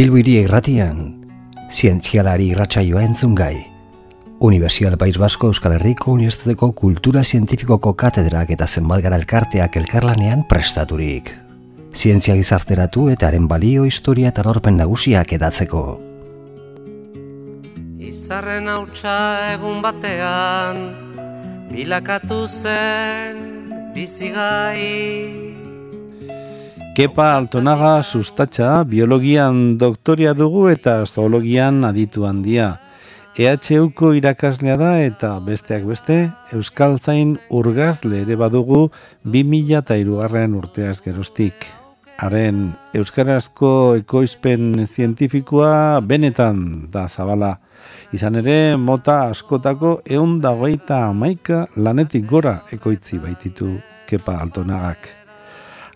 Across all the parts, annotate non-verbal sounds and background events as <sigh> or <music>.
Bilbiri irratian, zientzialari irratsaioa entzun gai. Universial País Basko Euskal Herriko Unibertsitateko Kultura Zientifikoko katedrak eta zenbat gara elkarteak elkarlanean prestaturik. Zientzia gizarteratu eta haren balio historia eta lorpen nagusiak edatzeko. Izarren hautsa egun batean, bilakatu zen bizigai. Kepa Altonaga sustatxa biologian doktoria dugu eta zoologian aditu handia. EHUko irakaslea da eta besteak beste Euskal Zain urgazle ere badugu 2000 eta irugarren urteaz gerostik. Haren Euskarazko ekoizpen zientifikoa benetan da zabala. Izan ere, mota askotako egun dagoeita amaika lanetik gora ekoitzi baititu Kepa Altonagak.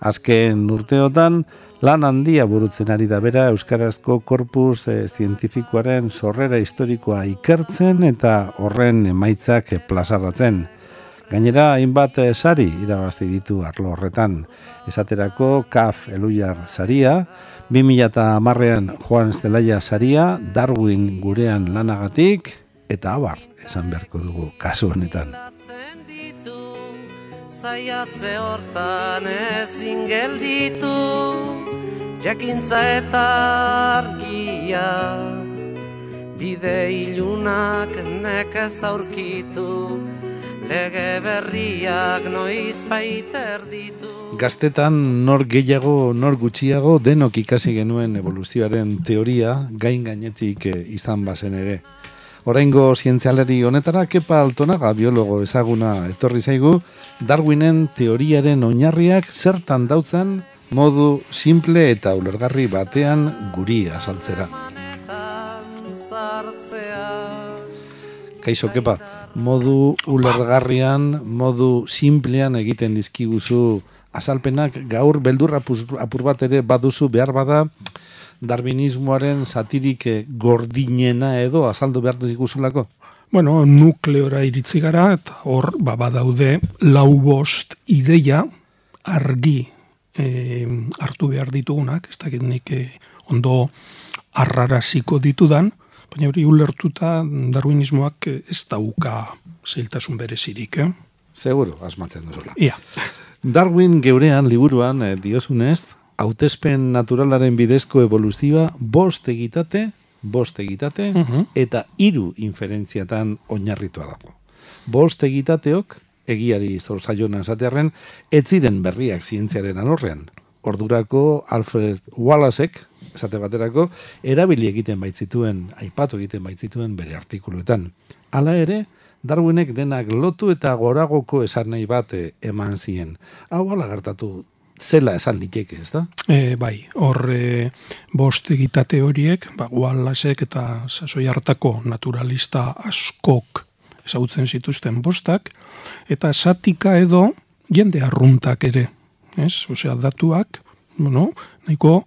Azken urteotan, lan handia burutzen ari da bera Euskarazko korpus e, zientifikoaren sorrera historikoa ikertzen eta horren emaitzak plazaratzen. Gainera, hainbat eh, sari irabazti ditu arlo horretan. Esaterako, KAF Elujar saria, 2008an Juan Zelaia saria, Darwin gurean lanagatik, eta abar, esan beharko dugu kasu honetan zaiatze hortan ezin gelditu jakintza eta argia bide ilunak nekez aurkitu lege berriak noiz baiter ditu Gaztetan nor gehiago, nor gutxiago denok ikasi genuen evoluzioaren teoria gain gainetik eh, izan bazen ere. Oraingo zientzialeri honetara kepa altonaga biologo ezaguna etorri zaigu, Darwinen teoriaren oinarriak zertan dautzen modu simple eta ulergarri batean guri azaltzera. Kaixo kepa, modu ulergarrian, modu simplean egiten dizkiguzu azalpenak gaur beldurra apur bat ere baduzu behar bada, darwinismoaren satirik eh, gordinena edo azaldu behar duzikusulako? Bueno, nukleora iritzi gara, eta hor, ba, badaude, lau bost ideia argi e, hartu behar ditugunak, ez dakit nik e, ondo arraraziko ditudan, baina hori ulertuta darwinismoak ez dauka zeiltasun berezirik, eh? Seguro, asmatzen duzula. Ia. Darwin geurean, liburuan, eh, diozunez, hautespen naturalaren bidezko evoluzioa bost egitate, bost egitate, Mhm. eta hiru inferentziatan oinarritua dago. Bost egitateok, egiari zor zaiona esatearren, ez ziren berriak zientziaren alorrean. Ordurako Alfred Wallacek, esate baterako, erabili egiten baitzituen, aipatu egiten baitzituen bere artikuluetan. Hala ere, Darwinek denak lotu eta goragoko esan nahi bat eh, eman zien. Hau ala gertatu zela esan diteke, ez da? E, bai, hor e, bost egitate horiek, ba, Wallacek eta sasoi hartako naturalista askok ezagutzen zituzten bostak, eta satika edo jende arruntak ere, ez? Osea, datuak, bueno, nahiko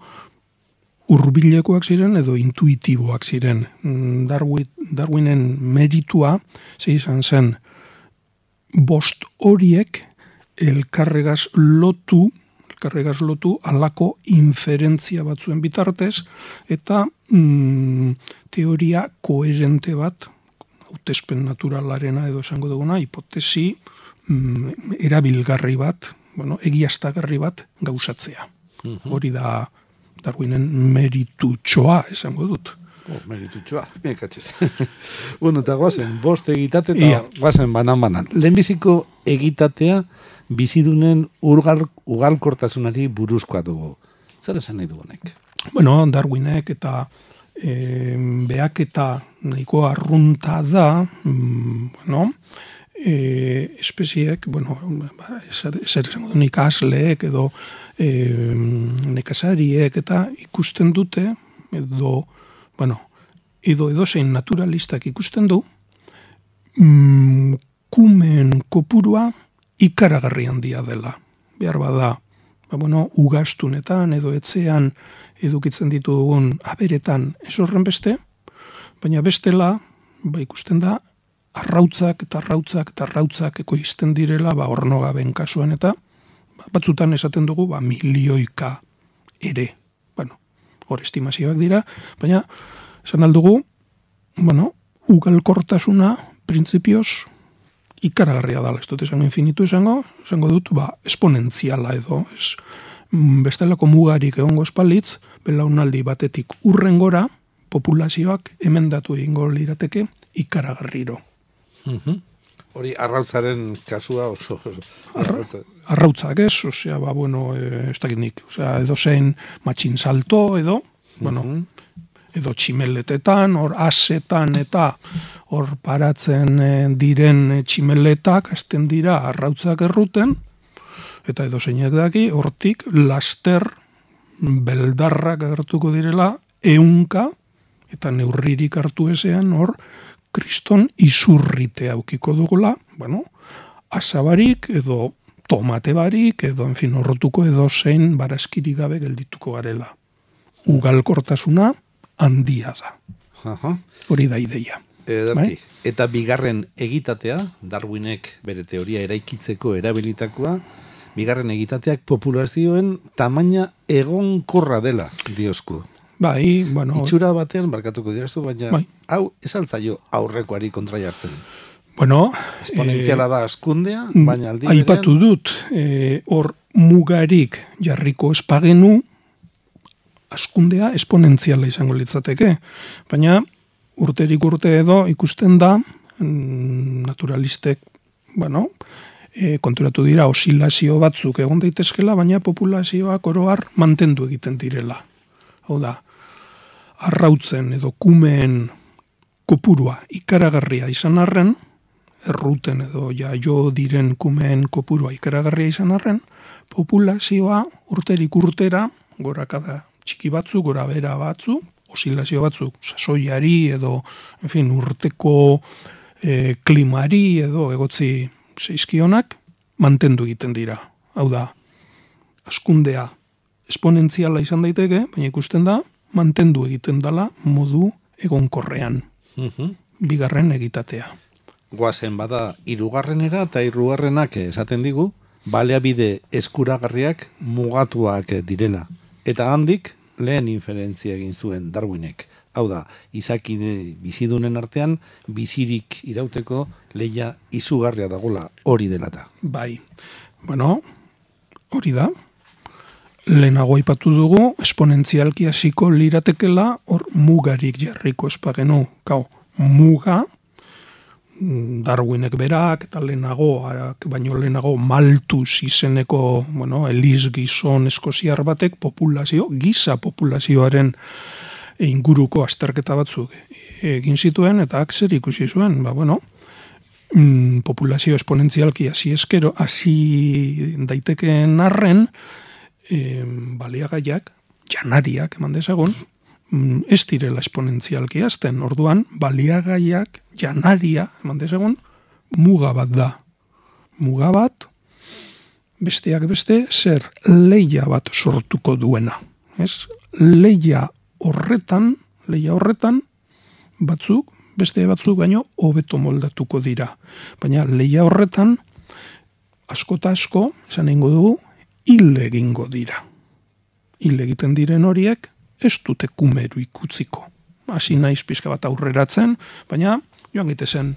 hurbilekoak ziren edo intuitiboak ziren. Mm, Darwin, Darwinen meritua, ze izan zen, bost horiek elkarregaz lotu, elkarregaz lotu alako inferentzia batzuen bitartez, eta mm, teoria koherente bat, hautespen naturalarena edo esango duguna, hipotesi mm, erabilgarri bat, bueno, egiaztagarri bat gauzatzea. Hori da Darwinen meritutxoa, esango dut. Oh, meritutxoa, miekatxiz. <laughs> bueno, eta guazen, bost egitate eta Ia. guazen banan-banan. Lehenbiziko egitatea bizidunen urgal, ugalkortasunari buruzkoa dugu. Zer esan nahi dugunek? Bueno, Darwinek eta e, beak eta nahiko arrunta da, mm, bueno, e, espeziek, bueno, ba, ezer esango du ikasleek edo e, nekazariek eta ikusten dute, edo, bueno, edo edozein naturalistak ikusten du, mm, kumen kopurua ikaragarri handia dela. Behar bada, ba, bueno, ugastunetan edo etzean edukitzen ditugun aberetan ez horren beste, baina bestela, ba, ikusten da, arrautzak eta arrautzak eta arrautzak ekoizten direla, ba, ornogaben kasuan eta, ba, batzutan esaten dugu, ba, milioika ere. Hor estimazioak dira, baina, esan aldugu, bueno, ugalkortasuna, printzipioz, ikaragarria dala, ez dut esan infinitu esango, esango dut, ba, esponentziala edo, ez, mm, bestelako mugarik egongo espalitz, belaunaldi batetik urren gora, populazioak emendatu egingo lirateke ikaragarriro. Mhm. Hori arrautzaren kasua oso... oso. Arrautza. Arrautzak ez, osea, ba, bueno, e, ez dakit nik, osea, edo zein matxin salto, edo, bueno, Mhm. edo tximeletetan, hor asetan eta hor paratzen eh, diren eh, tximeletak hasten dira arrautzak erruten, eta edo daki, hortik laster beldarrak agertuko direla, eunka, eta neurririk hartu ezean hor, kriston izurrite aukiko dugula, bueno, asabarik edo tomate barik, edo, en fin, horrotuko edo zein barazkirik gabe geldituko garela. Ugalkortasuna handia da. Aha. Hori da ideia. Ederki. Bai. Eta bigarren egitatea, Darwinek bere teoria eraikitzeko erabilitakoa, bigarren egitateak populazioen tamaina egonkorra dela, diosku. Bai, bueno, Itxura batean, barkatuko dirazu, baina Bai. Hau esaltzaio aurrekoari kontra jartzen. bueno, Esponentziala da askundea, Mm, baina aldi Aipatu dut, eh, hor mugarik jarriko espagenu, askundea esponentziala izango litzateke. Baina urterik urte edo ikusten da, mm, naturalistek, bueno, e, konturatu dira osilazio batzuk egon daitezkela, baina populazioak oroar mantendu egiten direla. Hau da, arrautzen edo kumeen kopurua ikaragarria izan arren, erruten edo jaio diren kumeen kopurua ikaragarria izan arren, populazioa urterik urtera, gorakada txiki batzu, gora bera batzu, osilazio batzuk, sasoiari edo, en fin, urteko e, klimari edo egotzi zeizkionak, mantendu egiten dira. Hau da, askundea esponentziala izan daiteke, baina ikusten da, mantendu egiten dala modu egonkorrean, Mhm. bigarren egitatea. Goazen bada hirugarrenera eta hirugarrenak esaten digu, baleabide eskuragarriak mugatuak direla. Eta handik lehen inferentzia egin zuen Darwinek. Hau da, izakide bizidunen artean bizirik irauteko leia izugarria dagola hori delata. Bai. Bueno, hori da. Lehenago aipatu dugu, esponentzialki hasiko liratekela hor mugarik jarriko espagenu. Kau, muga, Darwinek berak, eta lehenago, baino lehenago Maltus izeneko, bueno, Elis gizon eskoziar batek populazio, giza populazioaren inguruko azterketa batzuk egin zituen, eta ak zer ikusi zuen, ba, bueno, mm, populazio esponentzialki hasi eskero, hasi daitekeen arren, e, baliagaiak, janariak, eman dezagun, mm, ez direla esponentzialki azten. Orduan, baliagaiak, janaria, eman dezagun, muga bat da. Muga bat, besteak beste, zer leia bat sortuko duena. Ez? Leia horretan, leia horretan, batzuk, beste batzuk baino, hobeto moldatuko dira. Baina leia horretan, asko eta asko, esan egingo dugu, hil egingo dira. Hil egiten diren horiek, ez dute kumeru ikutziko. Hasi naiz pizka bat aurreratzen, baina joan gitezen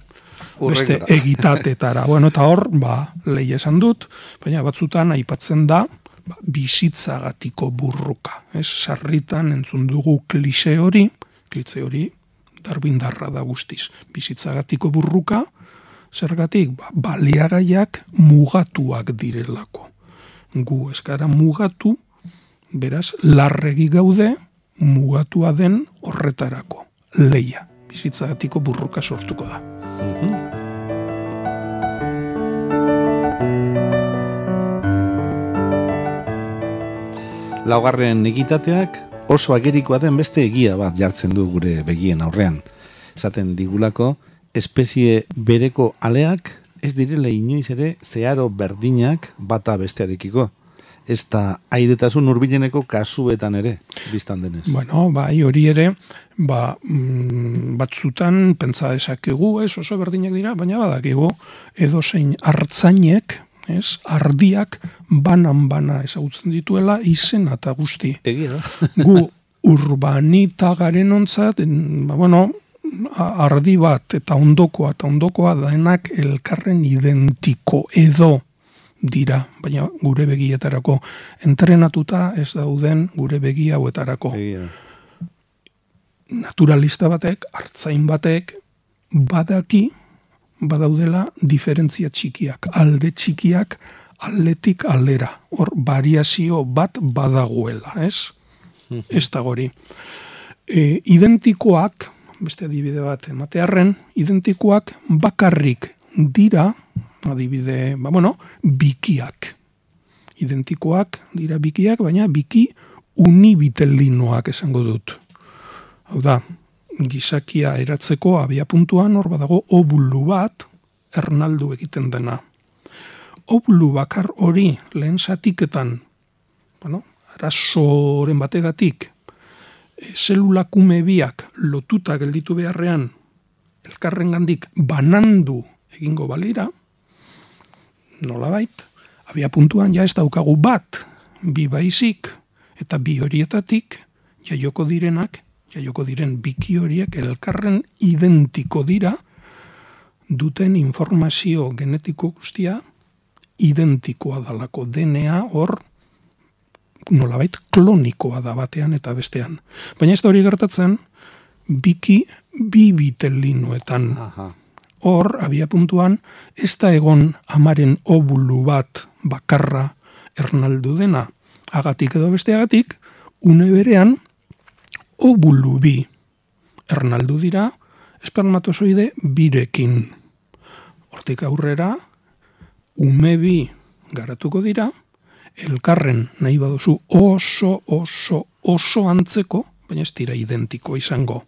beste egitatetara. bueno, eta hor, ba, lehi esan dut, baina batzutan aipatzen da, ba, bizitzagatiko burruka. Ez, sarritan entzun dugu klise hori, klise hori, darbindarra da guztiz. Bizitzagatiko burruka, zergatik, ba, baliagaiak mugatuak direlako. Gu ez gara mugatu, beraz, larregi gaude, mugatua den horretarako. Leia, bizitzagatiko burruka sortuko da. Laugarren egitateak oso agerikoa den beste egia bat jartzen du gure begien aurrean. Esaten digulako, espezie bereko aleak ez direla inoiz ere zeharo berdinak bata bestearekiko. Ez da airetasun urbileneko kasuetan ere, biztan denez. Bueno, bai, hori ere, ba, mm, batzutan pentsa dezakegu, ez oso berdinak dira, baina badakigu edo zein hartzainek, ez, ardiak banan bana ezagutzen dituela izena eta guzti. Egia da. Gu urbanita garen ontzat, ba, bueno, ardi bat eta ondokoa eta ondokoa denak elkarren identiko edo dira, baina gure begietarako entrenatuta ez dauden gure begi hauetarako. Naturalista batek, hartzain batek, badaki, badaudela diferentzia txikiak, alde txikiak, aldetik aldera. Hor, variazio bat badagoela, ez? Mhm. Ez da gori. E, identikoak, beste adibide bat ematearren, identikoak bakarrik dira, adibide, ba, bueno, bikiak. Identikoak dira bikiak, baina biki unibitelinoak esango dut. Hau da, gizakia eratzeko abia puntuan hor badago obulu bat ernaldu egiten dena. Obulu bakar hori lehen zatiketan, bueno, arazoren bategatik, e, zelula kume biak lotuta gelditu beharrean elkarren gandik banandu egingo balira, nolabait, abia puntuan ja ez daukagu bat, bi baizik, eta bi horietatik, jaioko direnak, jaioko diren biki horiek elkarren identiko dira, duten informazio genetiko guztia identikoa dalako. DNA hor nolabait klonikoa da batean eta bestean. Baina ez da hori gertatzen, biki bi bitelinoetan. Hor, abia puntuan, ez da egon amaren obulu bat bakarra ernaldu dena. Agatik edo besteagatik, une berean, obulu bi ernaldu dira, espermatozoide birekin. Hortik aurrera, ume bi garatuko dira, elkarren nahi baduzu oso, oso, oso antzeko, baina ez dira identiko izango.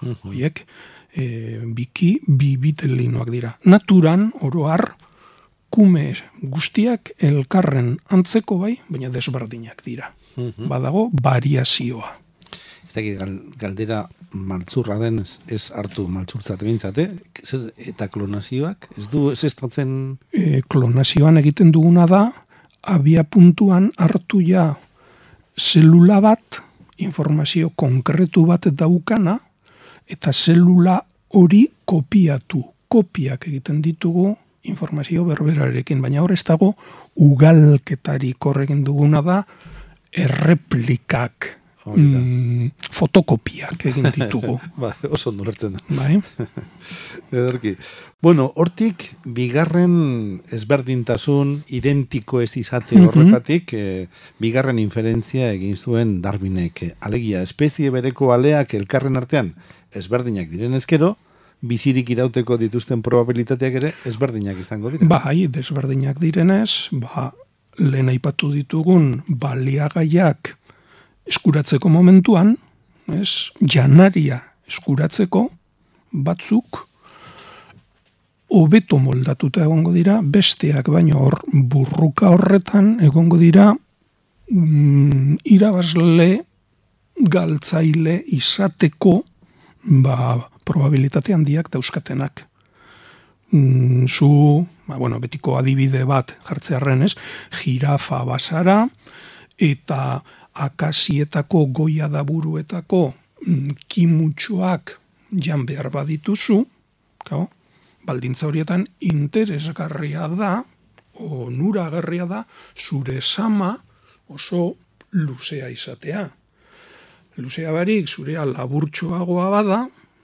Hoiek, e, biki, bi dira. Naturan, oroar, kume guztiak elkarren antzeko bai, baina desberdinak dira. Badago, variazioa. Ez dakit, galdera maltzurra den ez, hartu maltzurtzat bintzate, eta klonazioak, ez du, ez ez e, klonazioan egiten duguna da, abia puntuan hartu ja zelula bat, informazio konkretu bat daukana, eta zelula hori kopiatu. Kopiak egiten ditugu informazio berberarekin, baina hor ez dago ugalketari korregin duguna da erreplikak mm, fotokopiak egin <laughs> ditugu. ba, oso nurtzen da. Bai. <laughs> Ederki. Bueno, hortik, bigarren ezberdintasun identiko ez izate mhm. horretatik, eh, bigarren inferentzia egin zuen Darwinek. Alegia, espezie bereko aleak elkarren artean ezberdinak diren ezkero, bizirik irauteko dituzten probabilitateak ere ezberdinak izango dira. Bai, desberdinak direnez, ba, lehen aipatu ditugun baliagaiak eskuratzeko momentuan, ez, janaria eskuratzeko batzuk hobeto moldatuta egongo dira, besteak baino hor burruka horretan egongo dira mm, irabazle galtzaile izateko ba, probabilitate handiak dauzkatenak. Mm, zu, ba, bueno, betiko adibide bat jartzearen ez, jirafa basara, eta akasietako goia da buruetako mm, kimutxoak jan behar badituzu, gau, baldintza horietan interesgarria da, o nuragarria da, zure sama oso luzea izatea. Luzea barik, zurea laburtxoagoa bada,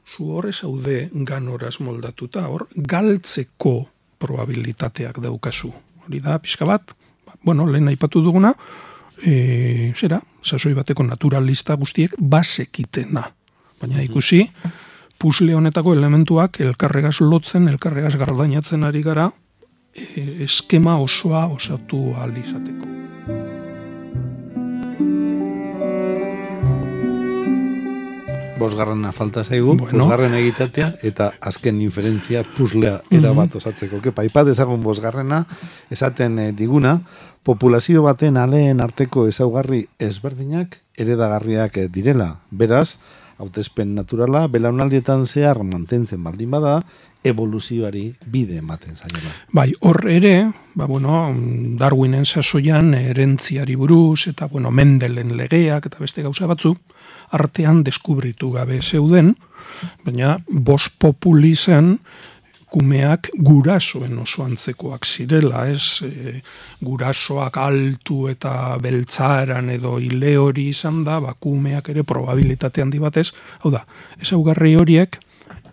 zu horre zaude ganoraz moldatuta, hor, galtzeko probabilitateak daukazu. Hori da, pixka bat, ba, bueno, lehen aipatu duguna, e, zera, sasoi bateko naturalista guztiek basekitena. Baina ikusi, pusle honetako elementuak elkarregaz lotzen, elkarregaz gardainatzen ari gara, e, eskema osoa osatu alizateko. Bosgarrena falta zaigu, bueno. bosgarren egitatea, eta azken inferentzia puslea erabat osatzeko. Kepa, ipat ezagun bosgarrena, esaten eh, diguna, populazio baten aleen arteko ezaugarri ezberdinak eredagarriak direla. Beraz, hautespen naturala, belaunaldietan zehar mantentzen baldin bada, evoluzioari bide ematen zaila. Bai, hor ere, ba, bueno, Darwinen sasoian erentziari buruz, eta bueno, Mendelen legeak eta beste gauza batzu, artean deskubritu gabe zeuden, baina bos populi zen kumeak gurasoen oso antzekoak zirela, ez? E, gurasoak altu eta beltzaran edo ile hori izan da, ba, kumeak ere probabilitate handi batez, hau da, ezaugarri horiek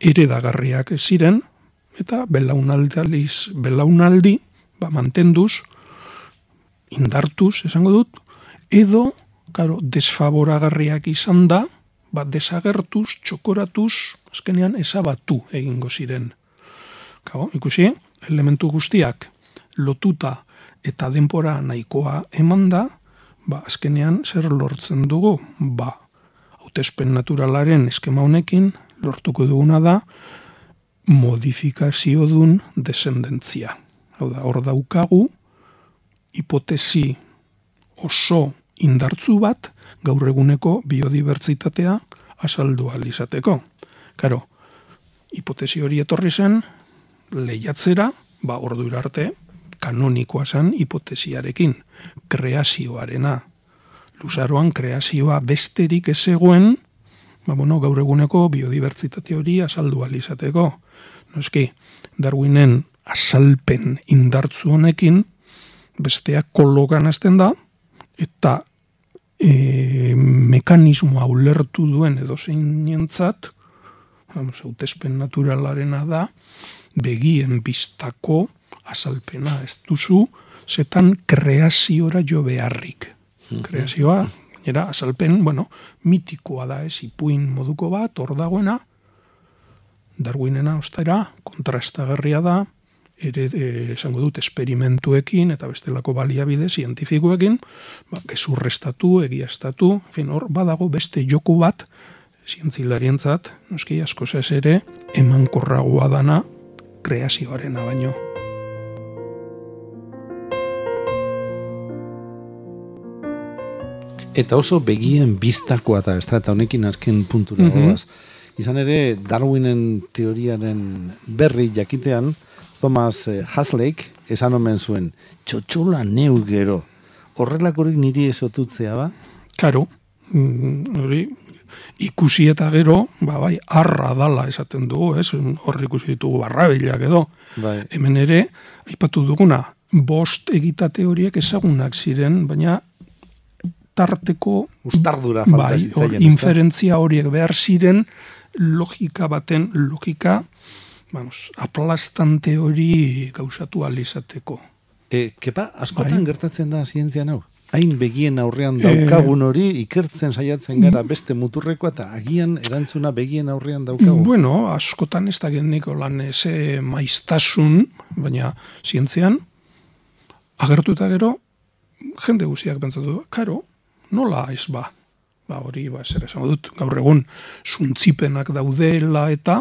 eredagarriak ziren, eta belaunaldi, belaunaldi ba, mantenduz, indartuz, esango dut, edo, karo, desfavoragarriak izan da, ba, desagertuz, txokoratuz, azkenean ezabatu egingo ziren. Kau, ikusi, elementu guztiak lotuta eta denpora nahikoa eman da, ba, azkenean zer lortzen dugu, ba, hautespen naturalaren eskema honekin, lortuko duguna da, modifikazio dun desendentzia. Hau da, hor daukagu, hipotesi oso indartzu bat, gaur eguneko biodibertsitatea asaldu alizateko. Karo, hipotesi hori etorri zen, lehiatzera, ba ordu arte, kanonikoa zen hipotesiarekin, kreazioarena. Luzaroan kreazioa besterik ez egoen, ba bueno, gaur eguneko biodibertsitate hori azaldu alizateko. Noski, Darwinen azalpen indartzu honekin, besteak kologan azten da, eta e, mekanismoa ulertu duen edo zein nientzat, hautespen naturalarena da, begien biztako azalpena ez duzu, zetan kreaziora jo beharrik. Mhm. Kreazioa, era azalpen, bueno, mitikoa da ez, ipuin moduko bat, hor dagoena, Darwinena ostera, kontrastagarria da, ere e, esango dut esperimentuekin eta bestelako baliabide zientifikoekin, ba, gezurrestatu, egiaztatu, fin, hor badago beste joku bat, zientzilarientzat, noski asko ez ere, emankorragoa dana kreazioarena baino. Eta oso begien biztakoa da, ez da, eta honekin azken puntura mm Izan ere, Darwinen teoriaren berri jakitean, Thomas eh, Haslake esan omen zuen, txotxola neu gero, horrelakorik niri esotutzea ba? Karo, mm, hori, ikusi eta gero, ba, bai, arra dala esaten dugu, ez? Hor ikusi ditugu barrabilak edo. Bai. Hemen ere, aipatu duguna, bost egitate horiek ezagunak ziren, baina tarteko Ustardura bai, or, inferentzia horiek behar ziren logika baten logika vamos, aplastante hori gauzatu alizateko. E, kepa, askotan bai. gertatzen da zientzia hau? hain begien aurrean daukagun eh, hori, ikertzen saiatzen gara mm. beste muturrekoa eta agian erantzuna begien aurrean daukagun. Bueno, askotan ez da gendiko lan eze maiztasun, baina zientzean, agertu eta gero, jende guztiak pentsatu, karo, nola ez ba? Ba hori, ba, zer esan dut, gaur egun, zuntzipenak daudela eta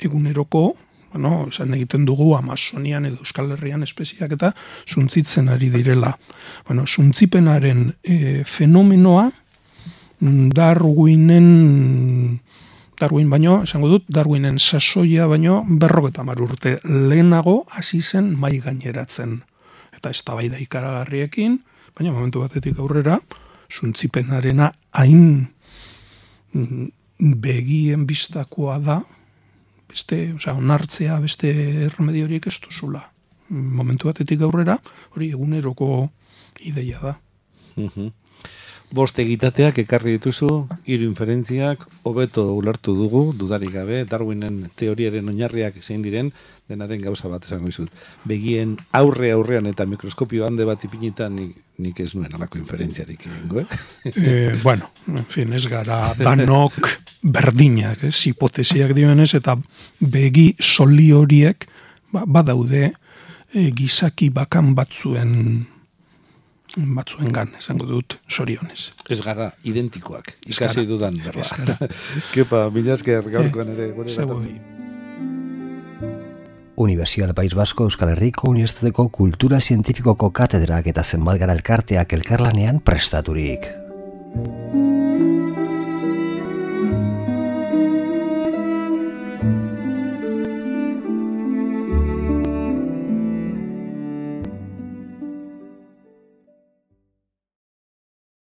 eguneroko bueno, esan egiten dugu Amazonian edo Euskal Herrian espeziak eta zuntzitzen ari direla. Bueno, zuntzipenaren e, fenomenoa mm, Darwinen Darwin baino, esango dut, Darwinen sasoia baino berrok eta urte lehenago hasi zen mai gaineratzen. Eta ez da ikaragarriekin, baina momentu batetik aurrera, zuntzipenarena hain mm, begien biztakoa da, beste, osea, onartzea beste erremedio horiek ez duzula. Momentu batetik aurrera, hori eguneroko ideia da. Mhm. Bost egitateak ekarri dituzu, hiru inferentziak, hobeto ulertu dugu, dudarik gabe, Darwinen teoriaren oinarriak zein diren, denaren gauza bat esango izut. Begien aurre aurrean eta mikroskopio hande bat ipinitan nik, nik ez nuen alako inferentziarik egingo, eh? eh? bueno, en fin, ez gara danok berdinak, ez, hipotesiak dioenez, eta begi soli horiek ba, badaude e, gizaki bakan batzuen batzuen gan, esango dut, sorionez. Ez gara, identikoak, ikasi dudan, berra. <laughs> Kepa, milazker, gaurkoan ere, eh, Universidad País Basko Euskal Herriko Unibertsitateko Kultura Zientifikoko Katedrak eta zenbat gara elkarteak elkarlanean prestaturik.